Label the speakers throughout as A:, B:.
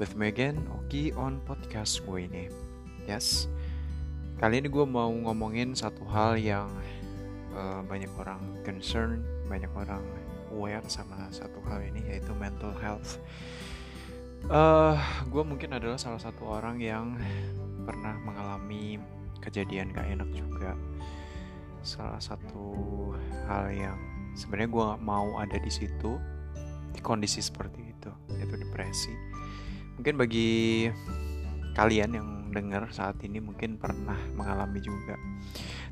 A: with Megan Oki on podcast gue ini. Yes, kali ini gue mau ngomongin satu hal yang uh, banyak orang concern, banyak orang aware sama satu hal ini yaitu mental health. Uh, gue mungkin adalah salah satu orang yang pernah mengalami kejadian gak enak juga. Salah satu hal yang sebenarnya gue gak mau ada di situ di kondisi seperti itu, yaitu depresi mungkin bagi kalian yang dengar saat ini mungkin pernah mengalami juga.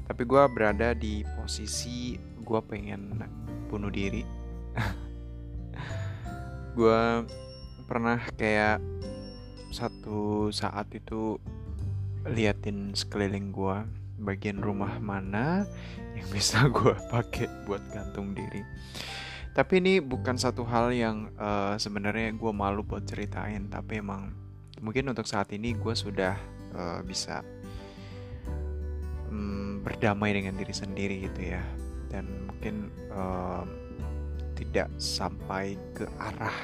A: Tapi gue berada di posisi gue pengen bunuh diri. Gue pernah kayak satu saat itu liatin sekeliling gue bagian rumah mana yang bisa gue pakai buat gantung diri tapi ini bukan satu hal yang uh, sebenarnya gue malu buat ceritain tapi emang mungkin untuk saat ini gue sudah uh, bisa um, berdamai dengan diri sendiri gitu ya. Dan mungkin uh, tidak sampai ke arah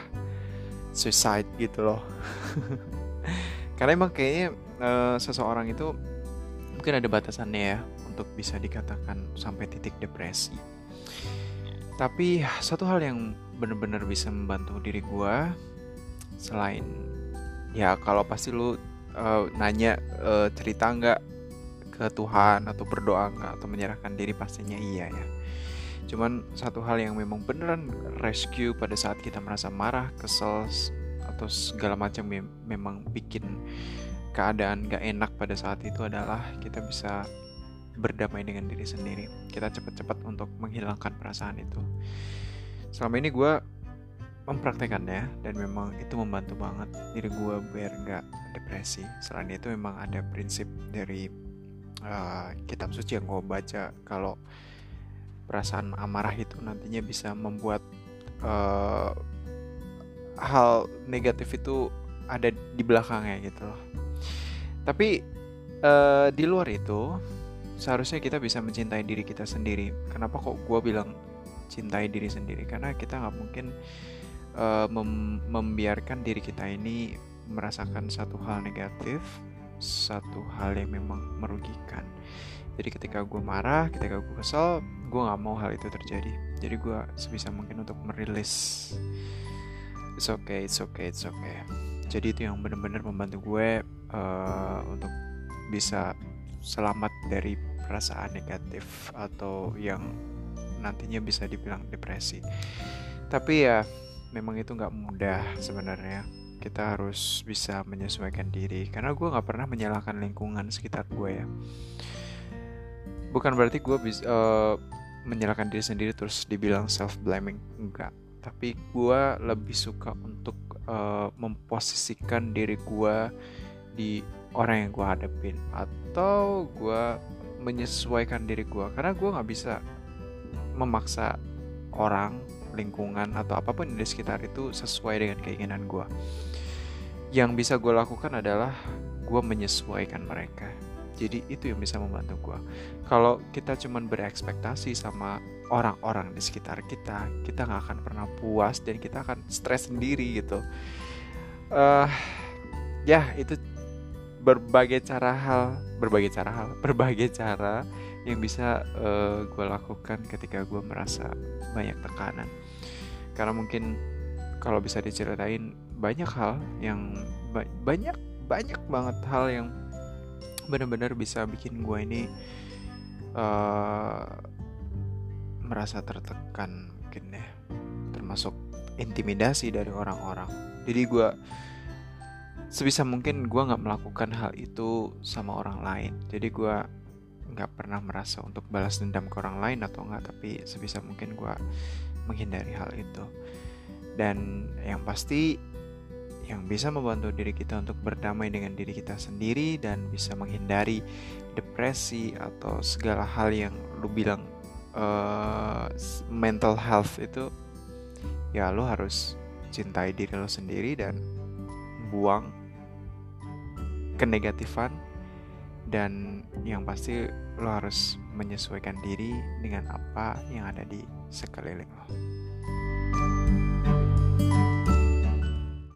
A: suicide gitu loh. Karena emang kayaknya uh, seseorang itu mungkin ada batasannya ya untuk bisa dikatakan sampai titik depresi tapi satu hal yang bener-bener bisa membantu diri gue selain ya kalau pasti lu uh, nanya uh, cerita nggak ke Tuhan atau berdoa nggak atau menyerahkan diri pastinya iya ya. Cuman satu hal yang memang beneran rescue pada saat kita merasa marah kesel atau segala macam memang bikin keadaan gak enak pada saat itu adalah kita bisa berdamai dengan diri sendiri. Kita cepat-cepat untuk menghilangkan perasaan itu. Selama ini gue mempraktekannya dan memang itu membantu banget. Diri gue biar nggak depresi. Selain itu memang ada prinsip dari uh, kitab suci yang gue baca. Kalau perasaan amarah itu nantinya bisa membuat uh, hal negatif itu ada di belakangnya gitu loh. Tapi uh, di luar itu seharusnya kita bisa mencintai diri kita sendiri. Kenapa kok gue bilang cintai diri sendiri? Karena kita nggak mungkin uh, mem membiarkan diri kita ini merasakan satu hal negatif satu hal yang memang merugikan. Jadi ketika gue marah ketika gue kesel gue nggak mau hal itu terjadi. Jadi gue sebisa mungkin untuk merilis. It's okay it's okay it's okay. Jadi itu yang benar-benar membantu gue uh, untuk bisa selamat dari perasaan negatif atau yang nantinya bisa dibilang depresi. Tapi ya memang itu nggak mudah sebenarnya. Kita harus bisa menyesuaikan diri karena gue nggak pernah menyalahkan lingkungan sekitar gue ya. Bukan berarti gue bisa uh, menyalahkan diri sendiri terus dibilang self blaming enggak. Tapi gue lebih suka untuk uh, memposisikan diri gue di orang yang gue hadapin atau gue menyesuaikan diri gue karena gue nggak bisa memaksa orang lingkungan atau apa pun di sekitar itu sesuai dengan keinginan gue yang bisa gue lakukan adalah gue menyesuaikan mereka. Jadi itu yang bisa membantu gue kalau kita cuman berekspektasi sama orang-orang di sekitar kita kita nggak akan pernah puas dan kita akan stres sendiri gitu. Uh, ya itu berbagai cara hal berbagai cara hal berbagai cara yang bisa uh, eh, gue lakukan ketika gue merasa banyak tekanan. Karena mungkin kalau bisa diceritain banyak hal yang ba banyak banyak banget hal yang benar-benar bisa bikin gue ini uh, merasa tertekan mungkin ya. Termasuk intimidasi dari orang-orang. Jadi gue sebisa mungkin gue nggak melakukan hal itu sama orang lain. Jadi gue nggak pernah merasa untuk balas dendam ke orang lain atau enggak tapi sebisa mungkin gue menghindari hal itu. Dan yang pasti yang bisa membantu diri kita untuk berdamai dengan diri kita sendiri dan bisa menghindari depresi atau segala hal yang lu bilang uh, mental health itu ya lu harus cintai diri lo sendiri dan buang kenegatifan dan yang pasti lo harus menyesuaikan diri dengan apa yang ada di sekeliling lo.